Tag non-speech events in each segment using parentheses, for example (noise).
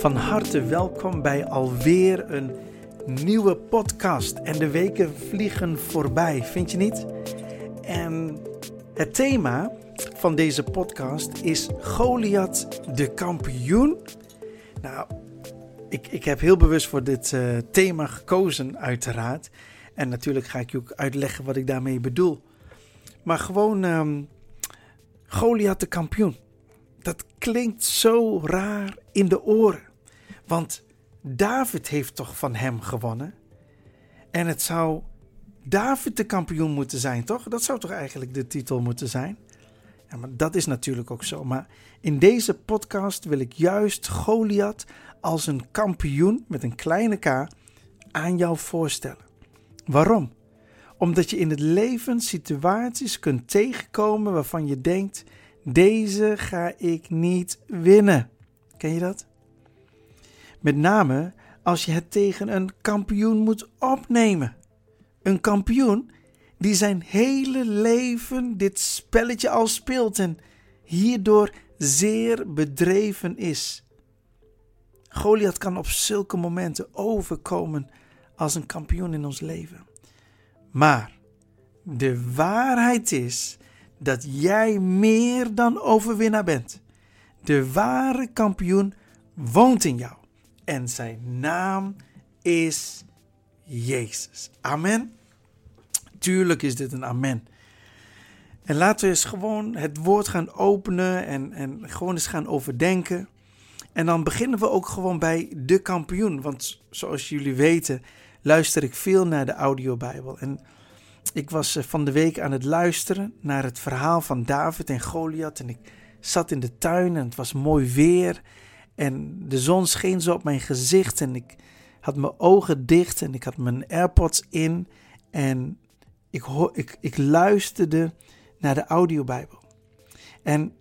Van harte welkom bij alweer een nieuwe podcast. En de weken vliegen voorbij, vind je niet? En het thema van deze podcast is Goliath de kampioen. Nou, ik, ik heb heel bewust voor dit uh, thema gekozen, uiteraard. En natuurlijk ga ik je ook uitleggen wat ik daarmee bedoel. Maar gewoon um, Goliath de kampioen. Dat klinkt zo raar in de oren. Want David heeft toch van hem gewonnen? En het zou David de kampioen moeten zijn, toch? Dat zou toch eigenlijk de titel moeten zijn? Ja, maar dat is natuurlijk ook zo. Maar in deze podcast wil ik juist Goliath als een kampioen met een kleine k aan jou voorstellen. Waarom? Omdat je in het leven situaties kunt tegenkomen waarvan je denkt: deze ga ik niet winnen. Ken je dat? Met name als je het tegen een kampioen moet opnemen. Een kampioen die zijn hele leven dit spelletje al speelt en hierdoor zeer bedreven is. Goliath kan op zulke momenten overkomen als een kampioen in ons leven. Maar de waarheid is dat jij meer dan overwinnaar bent. De ware kampioen woont in jou en zijn naam is Jezus. Amen. Tuurlijk is dit een amen. En laten we eens gewoon het woord gaan openen en, en gewoon eens gaan overdenken. En dan beginnen we ook gewoon bij de kampioen. Want zoals jullie weten, luister ik veel naar de audiobijbel. En ik was eh, van de week aan het luisteren naar het verhaal van David en Goliath. En ik zat in de tuin en het was mooi weer. En de zon scheen zo op mijn gezicht en ik had mijn ogen dicht en ik had mijn AirPods in. En ik, ik, ik luisterde naar de audiobijbel. En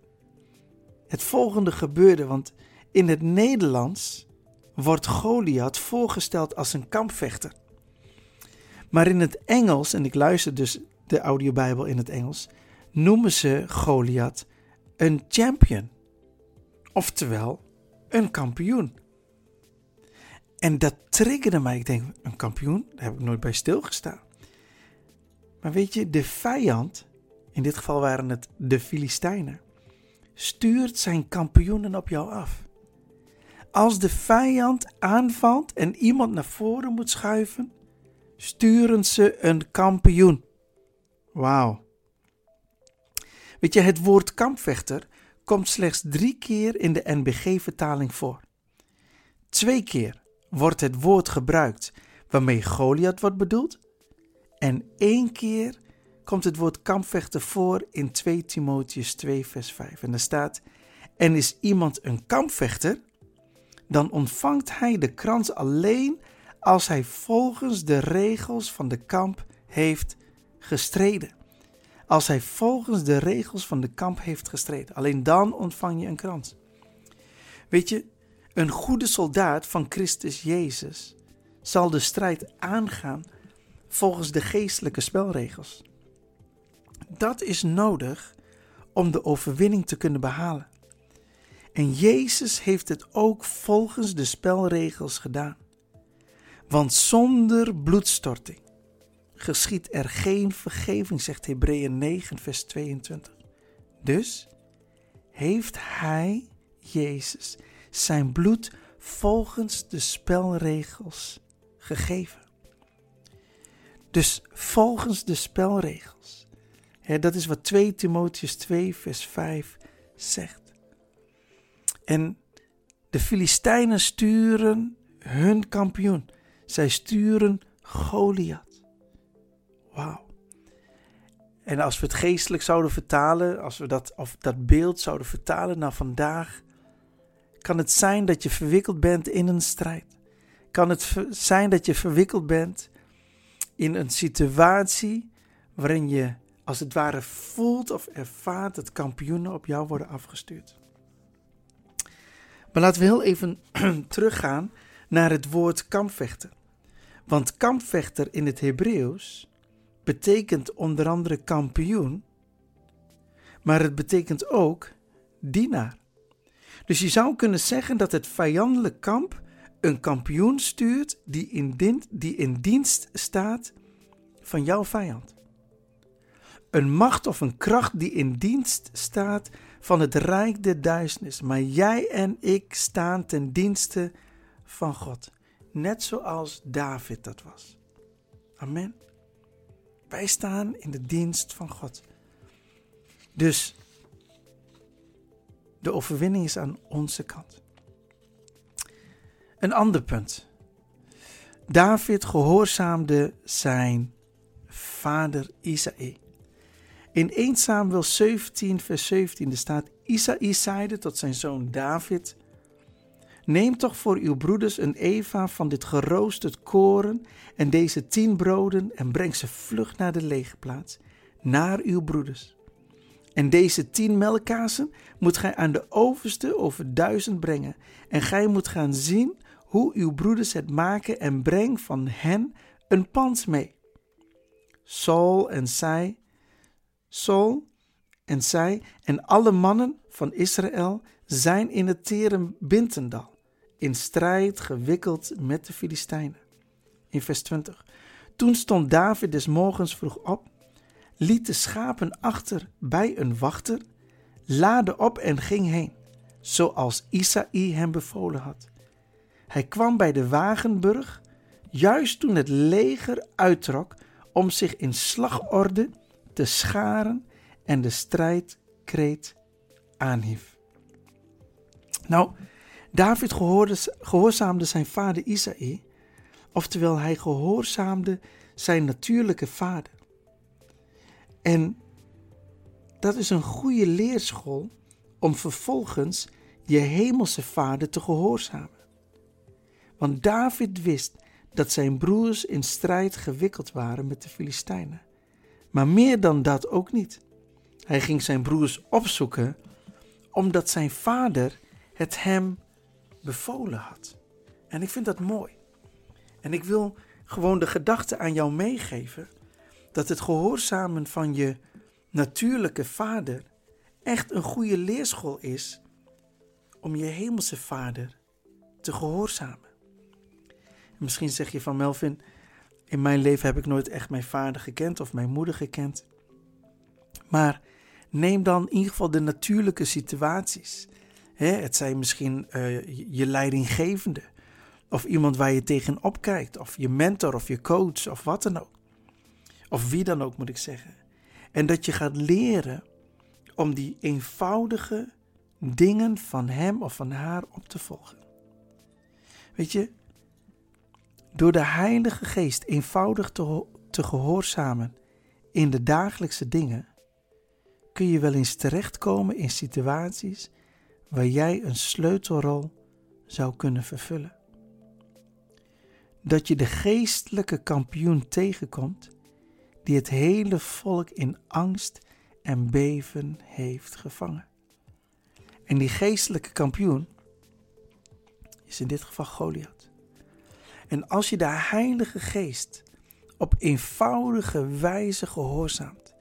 het volgende gebeurde, want in het Nederlands wordt Goliath voorgesteld als een kampvechter. Maar in het Engels, en ik luister dus de audiobijbel in het Engels, noemen ze Goliath een champion. Oftewel, een kampioen. En dat triggerde mij. Ik denk, een kampioen? Daar heb ik nooit bij stilgestaan. Maar weet je, de vijand, in dit geval waren het de Filistijnen, stuurt zijn kampioenen op jou af. Als de vijand aanvalt en iemand naar voren moet schuiven, sturen ze een kampioen. Wauw. Weet je, het woord kampvechter komt slechts drie keer in de NBG-vertaling voor. Twee keer wordt het woord gebruikt waarmee Goliath wordt bedoeld. En één keer komt het woord kampvechter voor in 2 Timotheus 2, vers 5. En daar staat: En is iemand een kampvechter, dan ontvangt hij de krans alleen als hij volgens de regels van de kamp heeft gestreden. Als hij volgens de regels van de kamp heeft gestreden. Alleen dan ontvang je een krans. Weet je, een goede soldaat van Christus Jezus zal de strijd aangaan volgens de geestelijke spelregels. Dat is nodig om de overwinning te kunnen behalen. En Jezus heeft het ook volgens de spelregels gedaan. Want zonder bloedstorting geschiet er geen vergeving, zegt Hebreeën 9, vers 22. Dus heeft Hij, Jezus, zijn bloed volgens de spelregels gegeven. Dus volgens de spelregels. dat is wat 2 Timotheus 2, vers 5 zegt. En de Filistijnen sturen hun kampioen. Zij sturen Goliath. En als we het geestelijk zouden vertalen, als we dat, of dat beeld zouden vertalen naar vandaag, kan het zijn dat je verwikkeld bent in een strijd. Kan het zijn dat je verwikkeld bent in een situatie waarin je als het ware voelt of ervaart dat kampioenen op jou worden afgestuurd. Maar laten we heel even (clears throat) teruggaan naar het woord kampvechter. Want kampvechter in het Hebreeuws betekent onder andere kampioen, maar het betekent ook dienaar. Dus je zou kunnen zeggen dat het vijandelijk kamp een kampioen stuurt die in, die in dienst staat van jouw vijand. Een macht of een kracht die in dienst staat van het rijk der duisternis. Maar jij en ik staan ten dienste van God. Net zoals David dat was. Amen. Wij staan in de dienst van God. Dus de overwinning is aan onze kant. Een ander punt. David gehoorzaamde zijn vader Isaïe. In 1 Samuel 17, vers 17 staat: Isaïe zeide tot zijn zoon David: Neem toch voor uw broeders een eva van dit geroosterd koren en deze tien broden en breng ze vlug naar de legerplaats, naar uw broeders. En deze tien melkkazen moet gij aan de overste over duizend brengen. En gij moet gaan zien hoe uw broeders het maken en breng van hen een pans mee. Saul en zij, Saul en zij en alle mannen van Israël zijn in het tere Bintendal in strijd gewikkeld met de Filistijnen. In vers 20. Toen stond David des morgens vroeg op, liet de schapen achter bij een wachter, laadde op en ging heen, zoals Isaïe hem bevolen had. Hij kwam bij de wagenburg, juist toen het leger uittrok om zich in slagorde te scharen en de strijdkreet aanhief. Nou, David gehoorzaamde zijn vader Isaïe, oftewel hij gehoorzaamde zijn natuurlijke vader. En dat is een goede leerschool om vervolgens je hemelse vader te gehoorzamen. Want David wist dat zijn broers in strijd gewikkeld waren met de Filistijnen. Maar meer dan dat ook niet. Hij ging zijn broers opzoeken omdat zijn vader het hem bevolen had. En ik vind dat mooi. En ik wil gewoon de gedachte aan jou meegeven dat het gehoorzamen van je natuurlijke vader echt een goede leerschool is om je hemelse vader te gehoorzamen. misschien zeg je van Melvin, in mijn leven heb ik nooit echt mijn vader gekend of mijn moeder gekend. Maar neem dan in ieder geval de natuurlijke situaties. Het zijn misschien uh, je leidinggevende, of iemand waar je tegenop kijkt, of je mentor of je coach of wat dan ook. Of wie dan ook moet ik zeggen. En dat je gaat leren om die eenvoudige dingen van hem of van haar op te volgen. Weet je, door de Heilige Geest eenvoudig te gehoorzamen in de dagelijkse dingen, kun je wel eens terechtkomen in situaties waar jij een sleutelrol zou kunnen vervullen. Dat je de geestelijke kampioen tegenkomt die het hele volk in angst en beven heeft gevangen. En die geestelijke kampioen is in dit geval Goliath. En als je de Heilige Geest op eenvoudige wijze gehoorzaamt,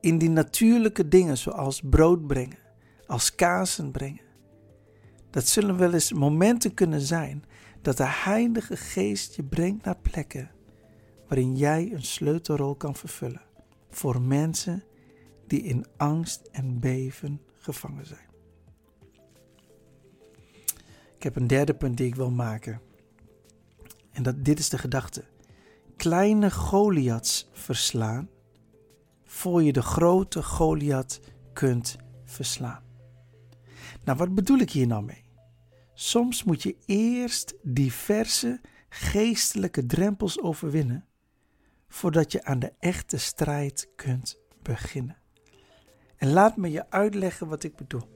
in die natuurlijke dingen zoals brood brengen, als kazen brengen, dat zullen wel eens momenten kunnen zijn dat de Heilige Geest je brengt naar plekken waarin jij een sleutelrol kan vervullen voor mensen die in angst en beven gevangen zijn. Ik heb een derde punt die ik wil maken. En dat, dit is de gedachte. Kleine Goliaths verslaan voor je de grote Goliath kunt verslaan. Nou, wat bedoel ik hier nou mee? Soms moet je eerst diverse geestelijke drempels overwinnen voordat je aan de echte strijd kunt beginnen. En laat me je uitleggen wat ik bedoel.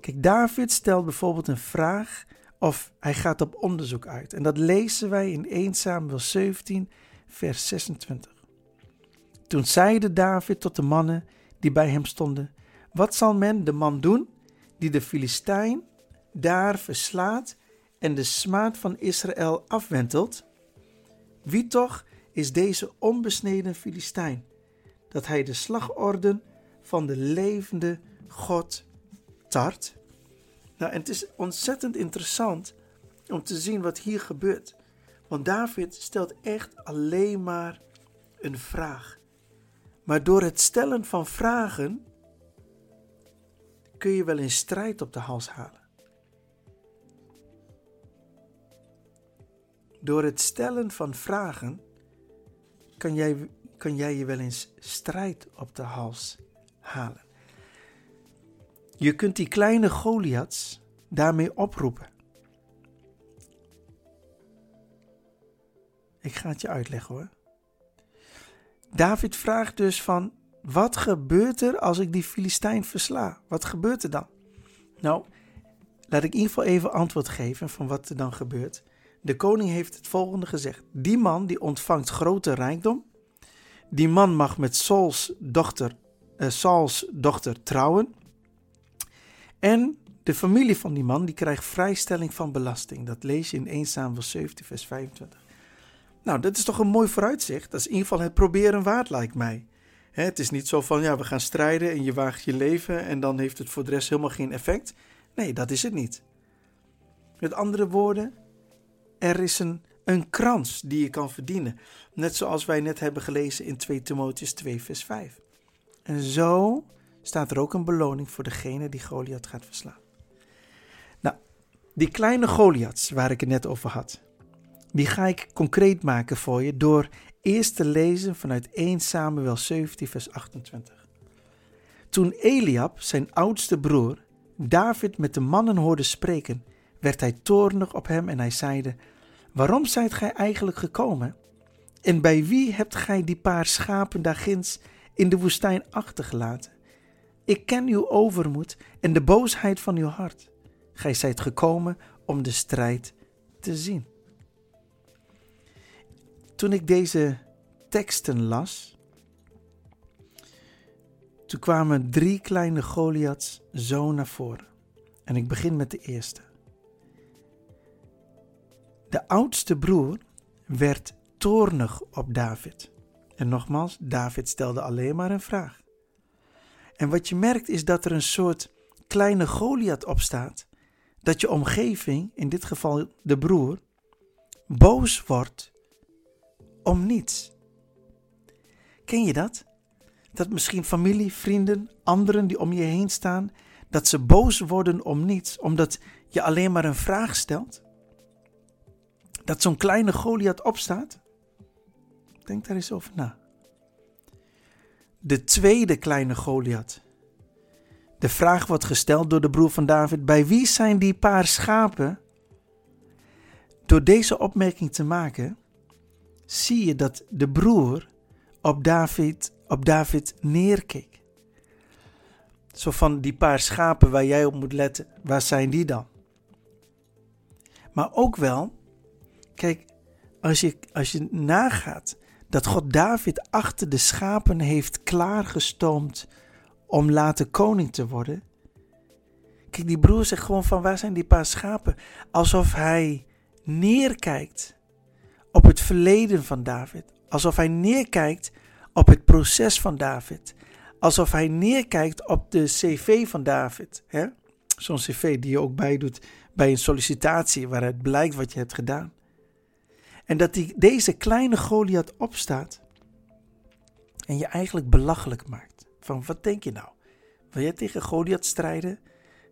Kijk, David stelt bijvoorbeeld een vraag of hij gaat op onderzoek uit. En dat lezen wij in 1 Samuel 17, vers 26. Toen zeide David tot de mannen die bij hem stonden: Wat zal men de man doen die de Filistijn daar verslaat en de smaad van Israël afwentelt? Wie toch is deze onbesneden Filistijn, dat hij de slagorden van de levende God tart? Nou, en het is ontzettend interessant om te zien wat hier gebeurt. Want David stelt echt alleen maar een vraag. Maar door het stellen van vragen kun je wel een strijd op de hals halen. Door het stellen van vragen kan jij, kan jij je wel eens strijd op de hals halen. Je kunt die kleine Goliaths daarmee oproepen. Ik ga het je uitleggen hoor. David vraagt dus van, wat gebeurt er als ik die Filistijn versla? Wat gebeurt er dan? Nou, laat ik in ieder geval even antwoord geven van wat er dan gebeurt. De koning heeft het volgende gezegd. Die man die ontvangt grote rijkdom. Die man mag met Sauls dochter, uh, Sauls dochter trouwen. En de familie van die man die krijgt vrijstelling van belasting. Dat lees je in 1 Samuel 17 vers 25. Nou, dat is toch een mooi vooruitzicht. Dat is in ieder geval het proberen waard, lijkt mij. Het is niet zo van, ja, we gaan strijden en je waagt je leven en dan heeft het voor de rest helemaal geen effect. Nee, dat is het niet. Met andere woorden, er is een, een krans die je kan verdienen. Net zoals wij net hebben gelezen in 2 Timotheus 2, vers 5. En zo staat er ook een beloning voor degene die Goliath gaat verslaan. Nou, die kleine Goliaths waar ik het net over had, die ga ik concreet maken voor je door eerst te lezen vanuit 1 Samuel 17, vers 28. Toen Eliab, zijn oudste broer, David met de mannen hoorde spreken, werd hij toornig op hem en hij zeide: Waarom zijt gij eigenlijk gekomen? En bij wie hebt gij die paar schapen daar ginds in de woestijn achtergelaten? Ik ken uw overmoed en de boosheid van uw hart. Gij zijt gekomen om de strijd te zien. Toen ik deze teksten las, toen kwamen drie kleine Goliaths zo naar voren. En ik begin met de eerste. De oudste broer werd toornig op David. En nogmaals, David stelde alleen maar een vraag. En wat je merkt is dat er een soort kleine Goliath opstaat. Dat je omgeving, in dit geval de broer, boos wordt om niets. Ken je dat? Dat misschien familie, vrienden, anderen die om je heen staan, dat ze boos worden om niets, omdat je alleen maar een vraag stelt? Dat zo'n kleine Goliath opstaat? Denk daar eens over na. De tweede kleine Goliath. De vraag wordt gesteld door de broer van David: bij wie zijn die paar schapen? Door deze opmerking te maken, zie je dat de broer op David, op David neerkeek. Zo van die paar schapen waar jij op moet letten, waar zijn die dan? Maar ook wel, kijk, als je, als je nagaat dat God David achter de schapen heeft klaargestoomd om later koning te worden. Kijk, die broer zegt gewoon van waar zijn die paar schapen? Alsof hij neerkijkt op het verleden van David. Alsof hij neerkijkt op het proces van David. Alsof hij neerkijkt op de cv van David. Zo'n cv die je ook bijdoet bij een sollicitatie waaruit blijkt wat je hebt gedaan. En dat die, deze kleine Goliath opstaat en je eigenlijk belachelijk maakt. Van wat denk je nou? Wil jij tegen Goliath strijden?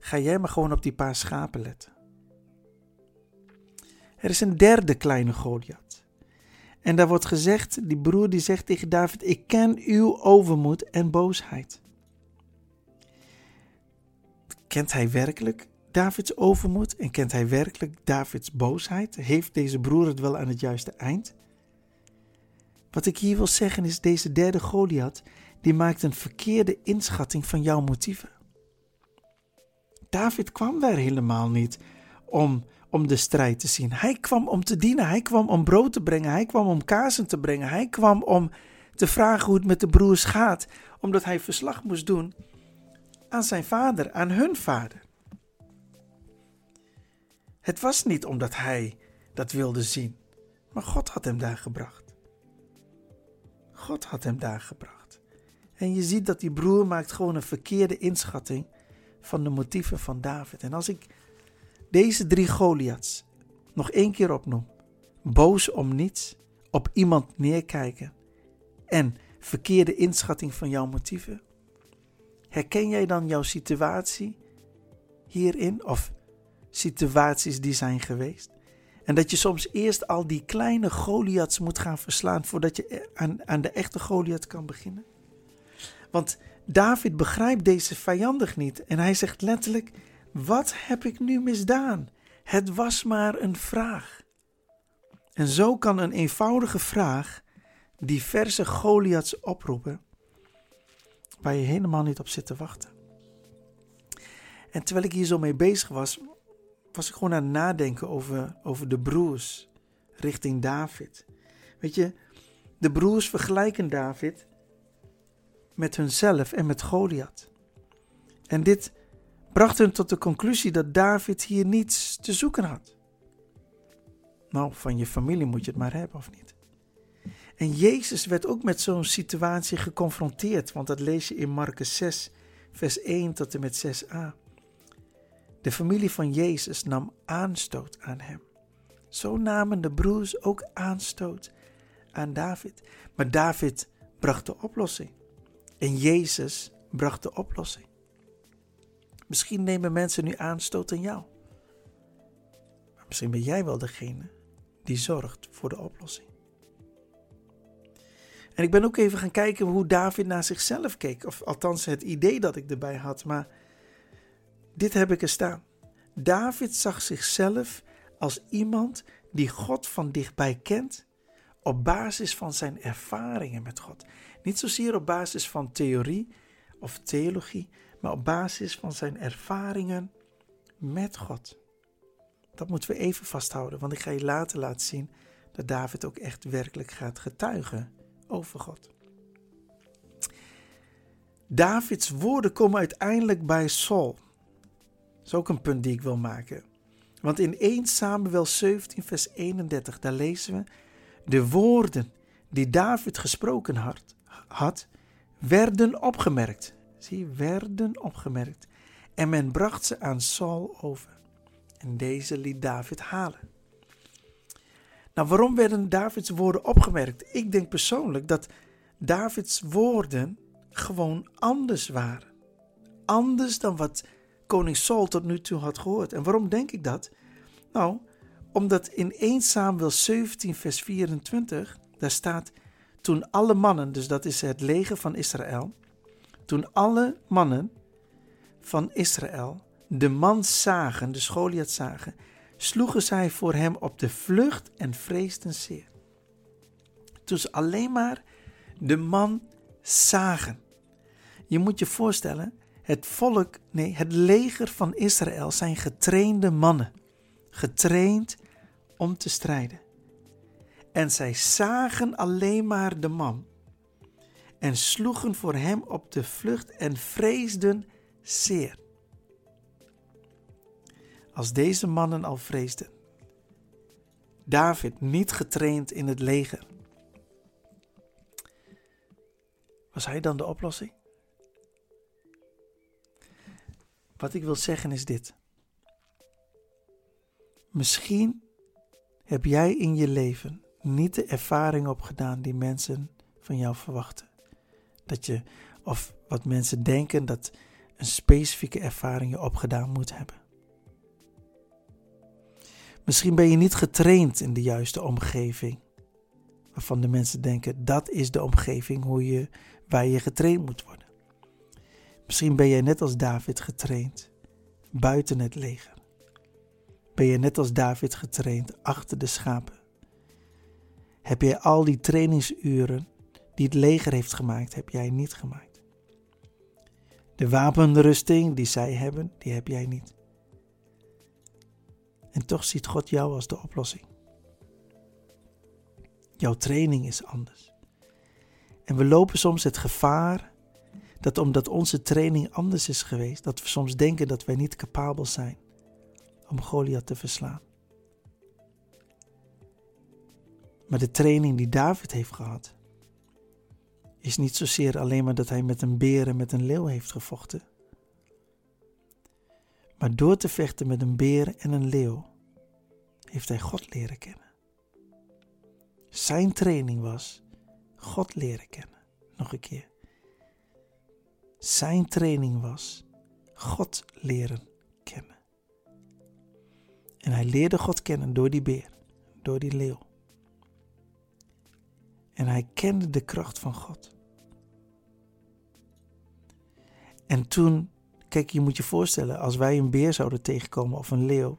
Ga jij maar gewoon op die paar schapen letten. Er is een derde kleine Goliath. En daar wordt gezegd, die broer die zegt tegen David, ik ken uw overmoed en boosheid. Kent hij werkelijk Davids overmoed en kent hij werkelijk Davids boosheid? Heeft deze broer het wel aan het juiste eind? Wat ik hier wil zeggen is, deze derde Goliath, die maakt een verkeerde inschatting van jouw motieven. David kwam daar helemaal niet om, om de strijd te zien. Hij kwam om te dienen, hij kwam om brood te brengen, hij kwam om kazen te brengen, hij kwam om te vragen hoe het met de broers gaat, omdat hij verslag moest doen aan zijn vader, aan hun vader. Het was niet omdat hij dat wilde zien, maar God had hem daar gebracht. God had hem daar gebracht. En je ziet dat die broer maakt gewoon een verkeerde inschatting van de motieven van David. En als ik deze drie Goliaths nog één keer opnoem, boos om niets, op iemand neerkijken en verkeerde inschatting van jouw motieven, herken jij dan jouw situatie hierin of situaties die zijn geweest? En dat je soms eerst al die kleine Goliaths moet gaan verslaan voordat je aan, aan de echte Goliath kan beginnen? Want David begrijpt deze vijandig niet en hij zegt letterlijk: Wat heb ik nu misdaan? Het was maar een vraag. En zo kan een eenvoudige vraag diverse Goliaths oproepen waar je helemaal niet op zit te wachten. En terwijl ik hier zo mee bezig was, was ik gewoon aan het nadenken over, over de broers richting David. Weet je, de broers vergelijken David met hunzelf en met Goliath. En dit bracht hen tot de conclusie dat David hier niets te zoeken had. Nou, van je familie moet je het maar hebben of niet? En Jezus werd ook met zo'n situatie geconfronteerd, want dat lees je in Marcus 6, vers 1 tot en met 6a. De familie van Jezus nam aanstoot aan hem. Zo namen de broers ook aanstoot aan David. Maar David bracht de oplossing. En Jezus bracht de oplossing. Misschien nemen mensen nu aanstoot aan jou. Misschien ben jij wel degene die zorgt voor de oplossing. En ik ben ook even gaan kijken hoe David naar zichzelf keek. Of althans het idee dat ik erbij had. Maar dit heb ik er staan. David zag zichzelf als iemand die God van dichtbij kent op basis van zijn ervaringen met God. Niet zozeer op basis van theorie of theologie, maar op basis van zijn ervaringen met God. Dat moeten we even vasthouden, want ik ga je later laten zien dat David ook echt werkelijk gaat getuigen over God. Davids woorden komen uiteindelijk bij Saul. Dat is ook een punt die ik wil maken. Want in 1 Samuel 17, vers 31, daar lezen we: De woorden die David gesproken had, had werden opgemerkt. Zie, werden opgemerkt. En men bracht ze aan Saul over. En deze liet David halen. Nou, waarom werden Davids woorden opgemerkt? Ik denk persoonlijk dat Davids woorden gewoon anders waren. Anders dan wat koning Saul tot nu toe had gehoord. En waarom denk ik dat? Nou, omdat in 1 Samuel 17, vers 24, daar staat: Toen alle mannen, dus dat is het leger van Israël, toen alle mannen van Israël de man zagen, de Goliath zagen, sloegen zij voor hem op de vlucht en vreesden zeer. Toen ze alleen maar de man zagen. Je moet je voorstellen, het volk, nee, het leger van Israël zijn getrainde mannen, getraind om te strijden. En zij zagen alleen maar de man en sloegen voor hem op de vlucht en vreesden zeer als deze mannen al vreesden. David niet getraind in het leger. Was hij dan de oplossing? Wat ik wil zeggen is dit. Misschien heb jij in je leven niet de ervaring opgedaan die mensen van jou verwachten. Dat je, of wat mensen denken dat een specifieke ervaring je opgedaan moet hebben. Misschien ben je niet getraind in de juiste omgeving. Waarvan de mensen denken dat is de omgeving hoe je, waar je getraind moet worden. Misschien ben jij net als David getraind buiten het leger. Ben je net als David getraind achter de schapen. Heb jij al die trainingsuren die het leger heeft gemaakt, heb jij niet gemaakt. De wapenrusting die zij hebben, die heb jij niet. En toch ziet God jou als de oplossing. Jouw training is anders. En we lopen soms het gevaar dat omdat onze training anders is geweest, dat we soms denken dat wij niet capabel zijn om Goliath te verslaan. Maar de training die David heeft gehad, is niet zozeer alleen maar dat hij met een beer en met een leeuw heeft gevochten. Maar door te vechten met een beer en een leeuw heeft hij God leren kennen. Zijn training was God leren kennen. Nog een keer. Zijn training was God leren kennen. En hij leerde God kennen door die beer, door die leeuw. En hij kende de kracht van God. En toen, kijk, je moet je voorstellen, als wij een beer zouden tegenkomen of een leeuw,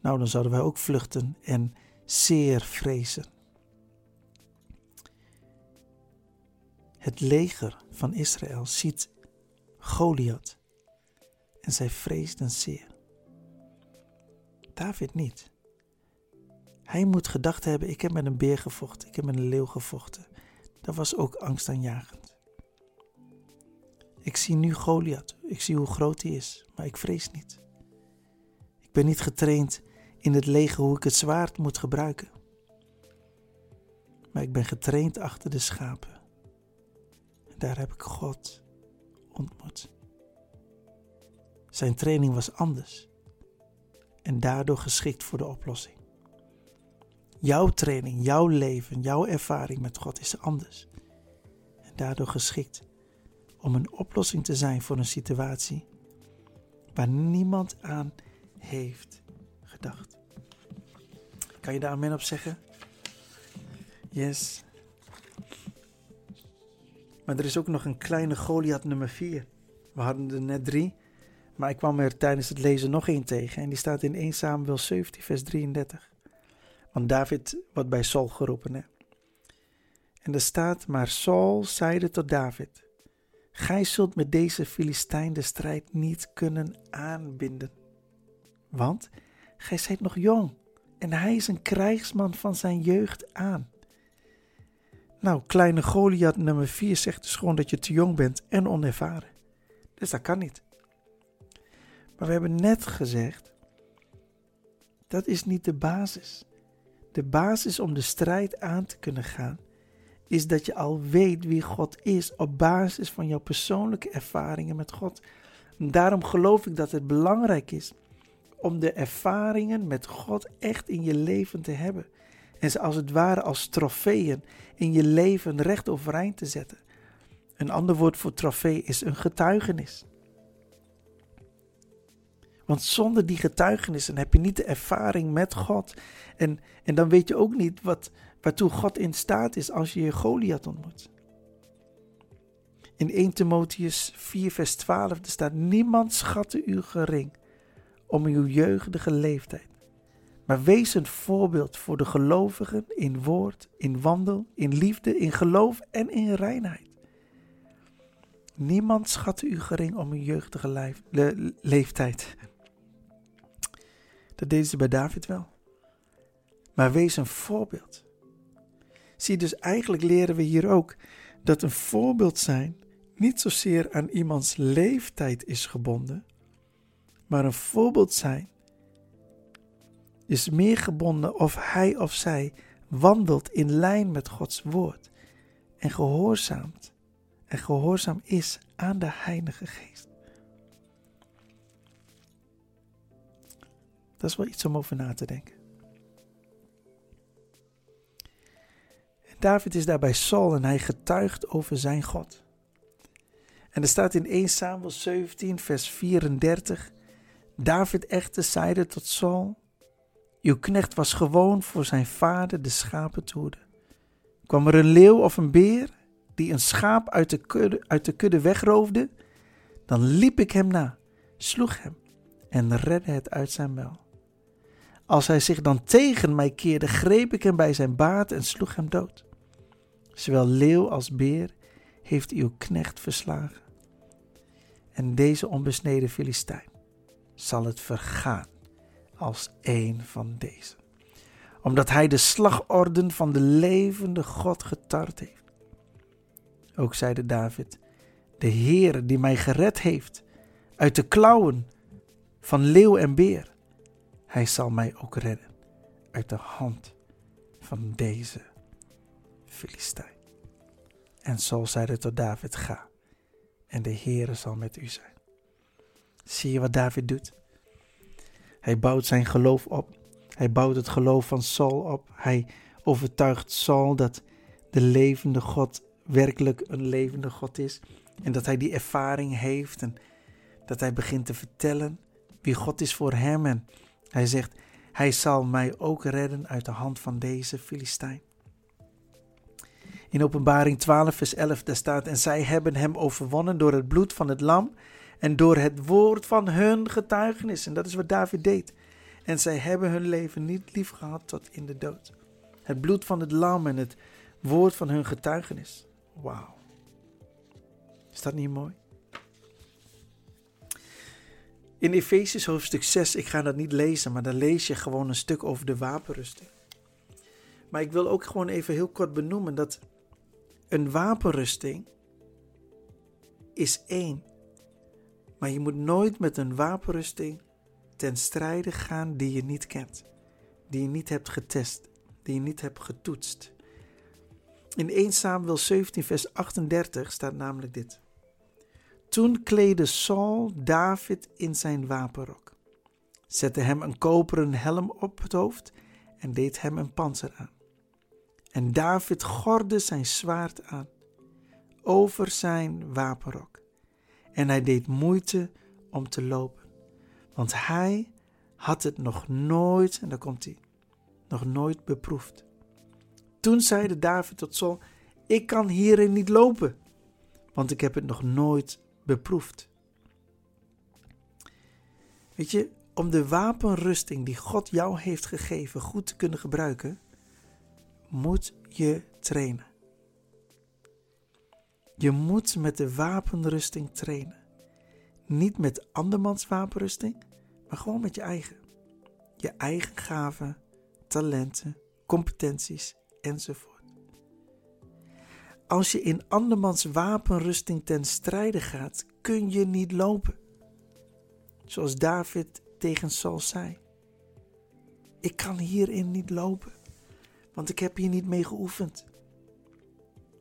nou dan zouden wij ook vluchten en zeer vrezen. Het leger van Israël ziet Goliath en zij vreesden zeer. David niet. Hij moet gedacht hebben: ik heb met een beer gevochten, ik heb met een leeuw gevochten. Dat was ook angstaanjagend. Ik zie nu Goliath, ik zie hoe groot hij is, maar ik vrees niet. Ik ben niet getraind in het leger hoe ik het zwaard moet gebruiken. Maar ik ben getraind achter de schapen. En daar heb ik God ontmoet. Zijn training was anders en daardoor geschikt voor de oplossing. Jouw training, jouw leven, jouw ervaring met God is anders en daardoor geschikt om een oplossing te zijn voor een situatie waar niemand aan heeft gedacht. Kan je daar amen op zeggen? Yes. Maar er is ook nog een kleine Goliath nummer 4. We hadden er net drie. Maar ik kwam er tijdens het lezen nog één tegen en die staat in 1 Samuel 17, vers 33. Want David wordt bij Saul geroepen. Hè? En er staat, maar Saul zeide tot David, Gij zult met deze Filistijn de strijd niet kunnen aanbinden. Want gij zijt nog jong en hij is een krijgsman van zijn jeugd aan. Nou, kleine Goliath nummer 4 zegt dus gewoon dat je te jong bent en onervaren. Dus dat kan niet. Maar we hebben net gezegd, dat is niet de basis. De basis om de strijd aan te kunnen gaan, is dat je al weet wie God is op basis van jouw persoonlijke ervaringen met God. daarom geloof ik dat het belangrijk is om de ervaringen met God echt in je leven te hebben. En ze als het ware als trofeeën in je leven recht overeind te zetten. Een ander woord voor trofee is een getuigenis. Want zonder die getuigenissen heb je niet de ervaring met God. En, en dan weet je ook niet wat, waartoe God in staat is als je je Goliath ontmoet. In 1 Timotheus 4 vers 12 staat, niemand schatte u gering om uw jeugdige leeftijd. Maar wees een voorbeeld voor de gelovigen in woord, in wandel, in liefde, in geloof en in reinheid. Niemand schatte u gering om uw jeugdige leeftijd. Dat deden ze bij David wel. Maar wees een voorbeeld. Zie, dus eigenlijk leren we hier ook dat een voorbeeld zijn niet zozeer aan iemands leeftijd is gebonden, maar een voorbeeld zijn is meer gebonden of hij of zij wandelt in lijn met Gods woord en gehoorzaamt en gehoorzaam is aan de Heilige Geest. Dat is wel iets om over na te denken. David is daarbij Saul en hij getuigt over zijn God. En er staat in 1 Samuel 17, vers 34. David echter zeide tot Saul: Uw knecht was gewoon voor zijn vader de schapen te. Kwam er een leeuw of een beer die een schaap uit de kudde, uit de kudde wegroofde, dan liep ik hem na, sloeg hem en redde het uit zijn muil. Als hij zich dan tegen mij keerde, greep ik hem bij zijn baard en sloeg hem dood. Zowel leeuw als beer heeft uw knecht verslagen. En deze onbesneden Filistijn zal het vergaan als een van deze. Omdat hij de slagorden van de levende God getart heeft. Ook zeide David, de Heer die mij gered heeft uit de klauwen van leeuw en beer hij zal mij ook redden uit de hand van deze Filistijn. En Saul zeide tot David, ga, en de Heere zal met u zijn. Zie je wat David doet? Hij bouwt zijn geloof op. Hij bouwt het geloof van Saul op. Hij overtuigt Saul dat de levende God werkelijk een levende God is. En dat hij die ervaring heeft. En dat hij begint te vertellen wie God is voor hem. En hij zegt: Hij zal mij ook redden uit de hand van deze Filistijn. In Openbaring 12, vers 11, daar staat: En zij hebben hem overwonnen door het bloed van het lam en door het woord van hun getuigenis. En dat is wat David deed. En zij hebben hun leven niet lief gehad tot in de dood. Het bloed van het lam en het woord van hun getuigenis. Wauw. Is dat niet mooi? In Efesius hoofdstuk 6, ik ga dat niet lezen, maar dan lees je gewoon een stuk over de wapenrusting. Maar ik wil ook gewoon even heel kort benoemen dat een wapenrusting is één. Maar je moet nooit met een wapenrusting ten strijde gaan die je niet kent, die je niet hebt getest, die je niet hebt getoetst. In 1 Samuel 17, vers 38 staat namelijk dit. Toen kleedde Saul David in zijn wapenrok, zette hem een koperen helm op het hoofd en deed hem een panzer aan. En David gorde zijn zwaard aan over zijn wapenrok. En hij deed moeite om te lopen, want hij had het nog nooit, en daar komt hij, nog nooit beproefd. Toen zeide David tot Saul: Ik kan hierin niet lopen, want ik heb het nog nooit beproefd. Weet je, om de wapenrusting die God jou heeft gegeven goed te kunnen gebruiken, moet je trainen. Je moet met de wapenrusting trainen. Niet met andermans wapenrusting, maar gewoon met je eigen. Je eigen gaven, talenten, competenties enzovoort. Als je in andermans wapenrusting ten strijde gaat, kun je niet lopen. Zoals David tegen Saul zei. Ik kan hierin niet lopen, want ik heb hier niet mee geoefend.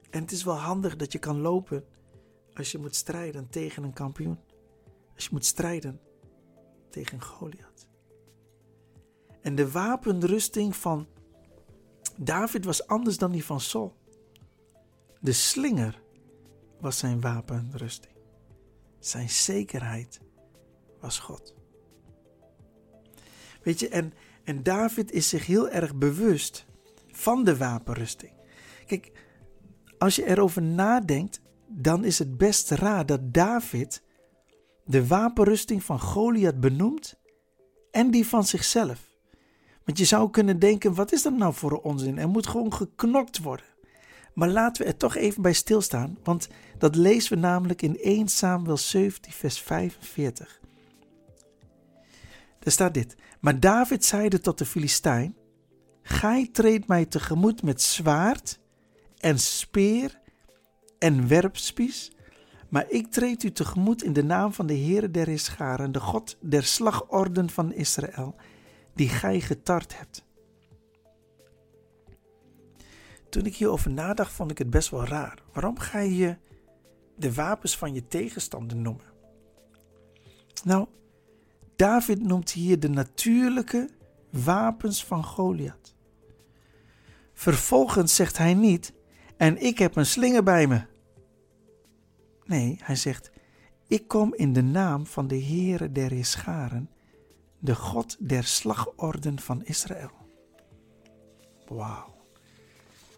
En het is wel handig dat je kan lopen als je moet strijden tegen een kampioen. Als je moet strijden tegen Goliath. En de wapenrusting van David was anders dan die van Saul. De slinger was zijn wapenrusting. Zijn zekerheid was God. Weet je, en, en David is zich heel erg bewust van de wapenrusting. Kijk, als je erover nadenkt, dan is het best raar dat David de wapenrusting van Goliath benoemt en die van zichzelf. Want je zou kunnen denken, wat is dat nou voor een onzin? Er moet gewoon geknokt worden. Maar laten we er toch even bij stilstaan, want dat lezen we namelijk in 1 Samuel 17, vers 45. Er staat dit. Maar David zeide tot de Filistijn: Gij treedt mij tegemoet met zwaard en speer en werpspies, maar ik treed u tegemoet in de naam van de Heere der Heerscharen, de God der slagorden van Israël, die gij getart hebt. Toen ik hierover nadacht, vond ik het best wel raar. Waarom ga je de wapens van je tegenstander noemen? Nou, David noemt hier de natuurlijke wapens van Goliath. Vervolgens zegt hij niet: En ik heb een slinger bij me. Nee, hij zegt: Ik kom in de naam van de Heere der Heerscharen, de God der slagorden van Israël. Wauw.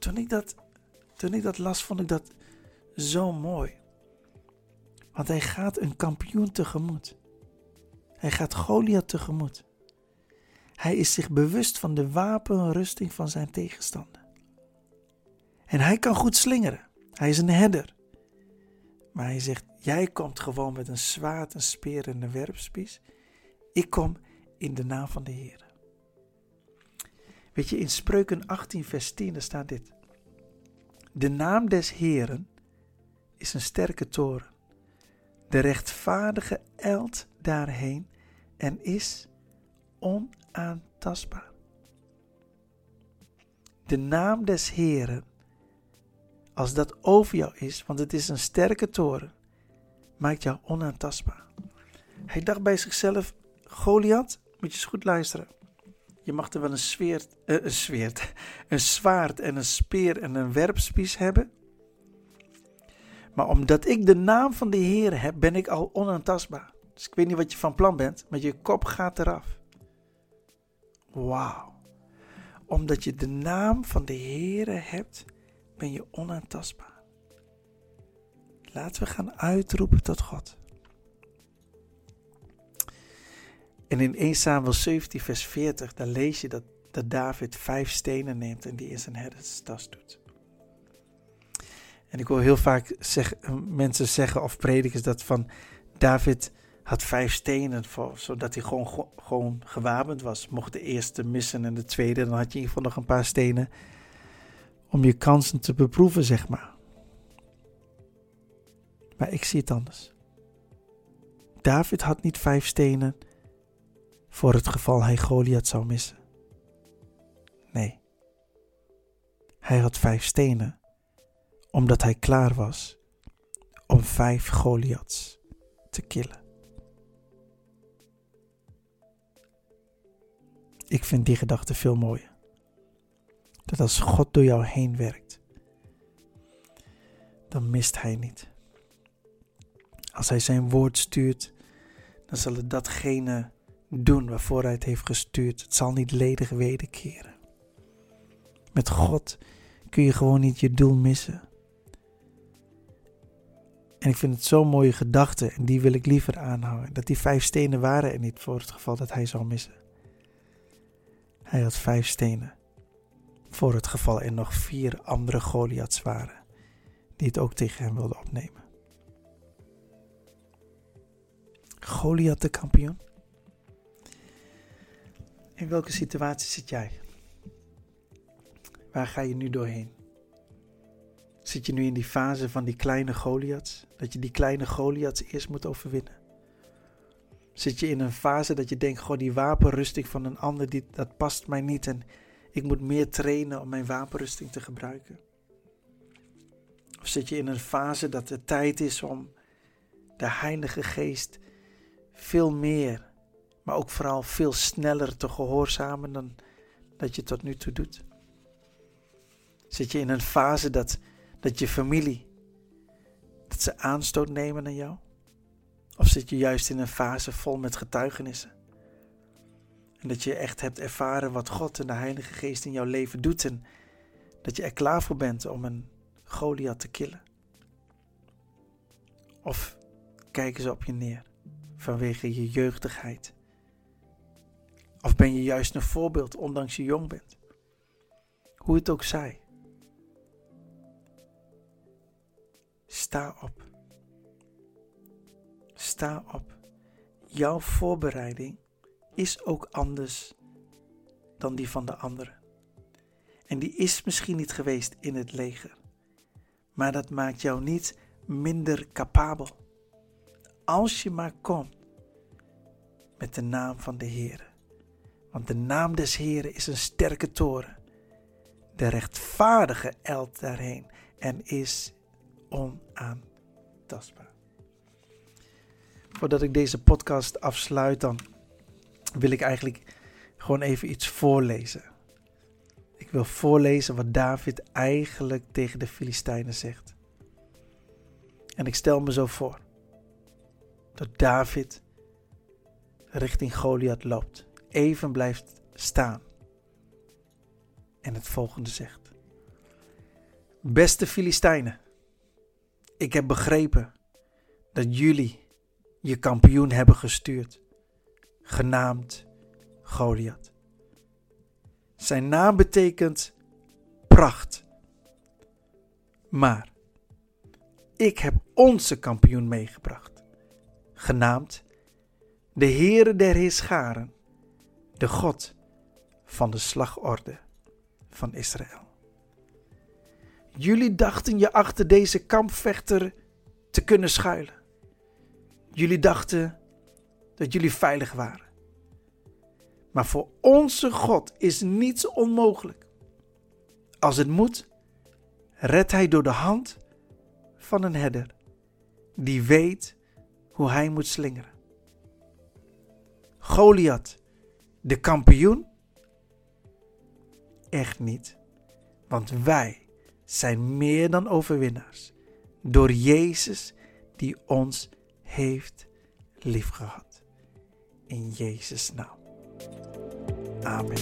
Toen ik, dat, toen ik dat las, vond ik dat zo mooi. Want hij gaat een kampioen tegemoet. Hij gaat Goliath tegemoet. Hij is zich bewust van de wapenrusting van zijn tegenstander. En hij kan goed slingeren. Hij is een herder. Maar hij zegt: Jij komt gewoon met een zwaard, een speer en een werpspies. Ik kom in de naam van de Heer. Weet je, in Spreuken 18, vers 10 staat dit. De naam des Heeren is een sterke toren. De rechtvaardige eilt daarheen en is onaantastbaar. De naam des Heeren, als dat over jou is, want het is een sterke toren, maakt jou onaantastbaar. Hij dacht bij zichzelf: Goliath, Moet je eens goed luisteren. Je mag er wel een, zweert, uh, een, zweert, een zwaard en een speer en een werpspies hebben. Maar omdat ik de naam van de Heer heb, ben ik al onaantastbaar. Dus ik weet niet wat je van plan bent, maar je kop gaat eraf. Wauw. Omdat je de naam van de Heer hebt, ben je onaantastbaar. Laten we gaan uitroepen tot God. En in 1 Samuel 17, vers 40, daar lees je dat, dat David vijf stenen neemt en die in zijn herderstas doet. En ik hoor heel vaak mensen zeggen of predikers dat van David had vijf stenen, voor, zodat hij gewoon, gewoon gewapend was. Mocht de eerste missen en de tweede, dan had je in ieder geval nog een paar stenen om je kansen te beproeven, zeg maar. Maar ik zie het anders. David had niet vijf stenen voor het geval hij Goliath zou missen. Nee. Hij had vijf stenen omdat hij klaar was om vijf Goliaths te killen. Ik vind die gedachte veel mooier. Dat als God door jou heen werkt, dan mist hij niet. Als hij zijn woord stuurt, dan zal het datgene doen waarvoor hij het heeft gestuurd. Het zal niet ledig wederkeren. Met God kun je gewoon niet je doel missen. En ik vind het zo'n mooie gedachte en die wil ik liever aanhouden. Dat die vijf stenen waren er niet voor het geval dat hij zou missen. Hij had vijf stenen. Voor het geval er nog vier andere Goliaths waren. Die het ook tegen hem wilden opnemen. Goliath de kampioen. In welke situatie zit jij? Waar ga je nu doorheen? Zit je nu in die fase van die kleine Goliaths? Dat je die kleine Goliaths eerst moet overwinnen? Zit je in een fase dat je denkt, goh, die wapenrusting van een ander, die, dat past mij niet en ik moet meer trainen om mijn wapenrusting te gebruiken? Of zit je in een fase dat het tijd is om de Heilige Geest veel meer, maar ook vooral veel sneller te gehoorzamen dan dat je tot nu toe doet? Zit je in een fase dat, dat je familie, dat ze aanstoot nemen aan jou? Of zit je juist in een fase vol met getuigenissen? En dat je echt hebt ervaren wat God en de Heilige Geest in jouw leven doet en dat je er klaar voor bent om een Goliath te killen? Of kijken ze op je neer vanwege je jeugdigheid? Of ben je juist een voorbeeld ondanks je jong bent? Hoe het ook zij. Sta op. Sta op. Jouw voorbereiding is ook anders dan die van de anderen. En die is misschien niet geweest in het leger. Maar dat maakt jou niet minder capabel. Als je maar komt met de naam van de Heer. Want de naam des Heeren is een sterke toren. De rechtvaardige elt daarheen en is onaantastbaar. Voordat ik deze podcast afsluit, dan wil ik eigenlijk gewoon even iets voorlezen. Ik wil voorlezen wat David eigenlijk tegen de Filistijnen zegt. En ik stel me zo voor dat David richting Goliath loopt, even blijft staan en het volgende zegt. Beste Filistijnen, ik heb begrepen dat jullie je kampioen hebben gestuurd, genaamd Goliath. Zijn naam betekent pracht. Maar ik heb onze kampioen meegebracht, genaamd de Heere der Heerscharen, de God van de slagorde van Israël. Jullie dachten je achter deze kampvechter te kunnen schuilen. Jullie dachten dat jullie veilig waren. Maar voor onze God is niets onmogelijk. Als het moet, redt Hij door de hand van een herder die weet hoe hij moet slingeren. Goliath de kampioen? Echt niet. Want wij zijn meer dan overwinnaars door Jezus die ons heeft liefgehad. In Jezus' naam. Amen.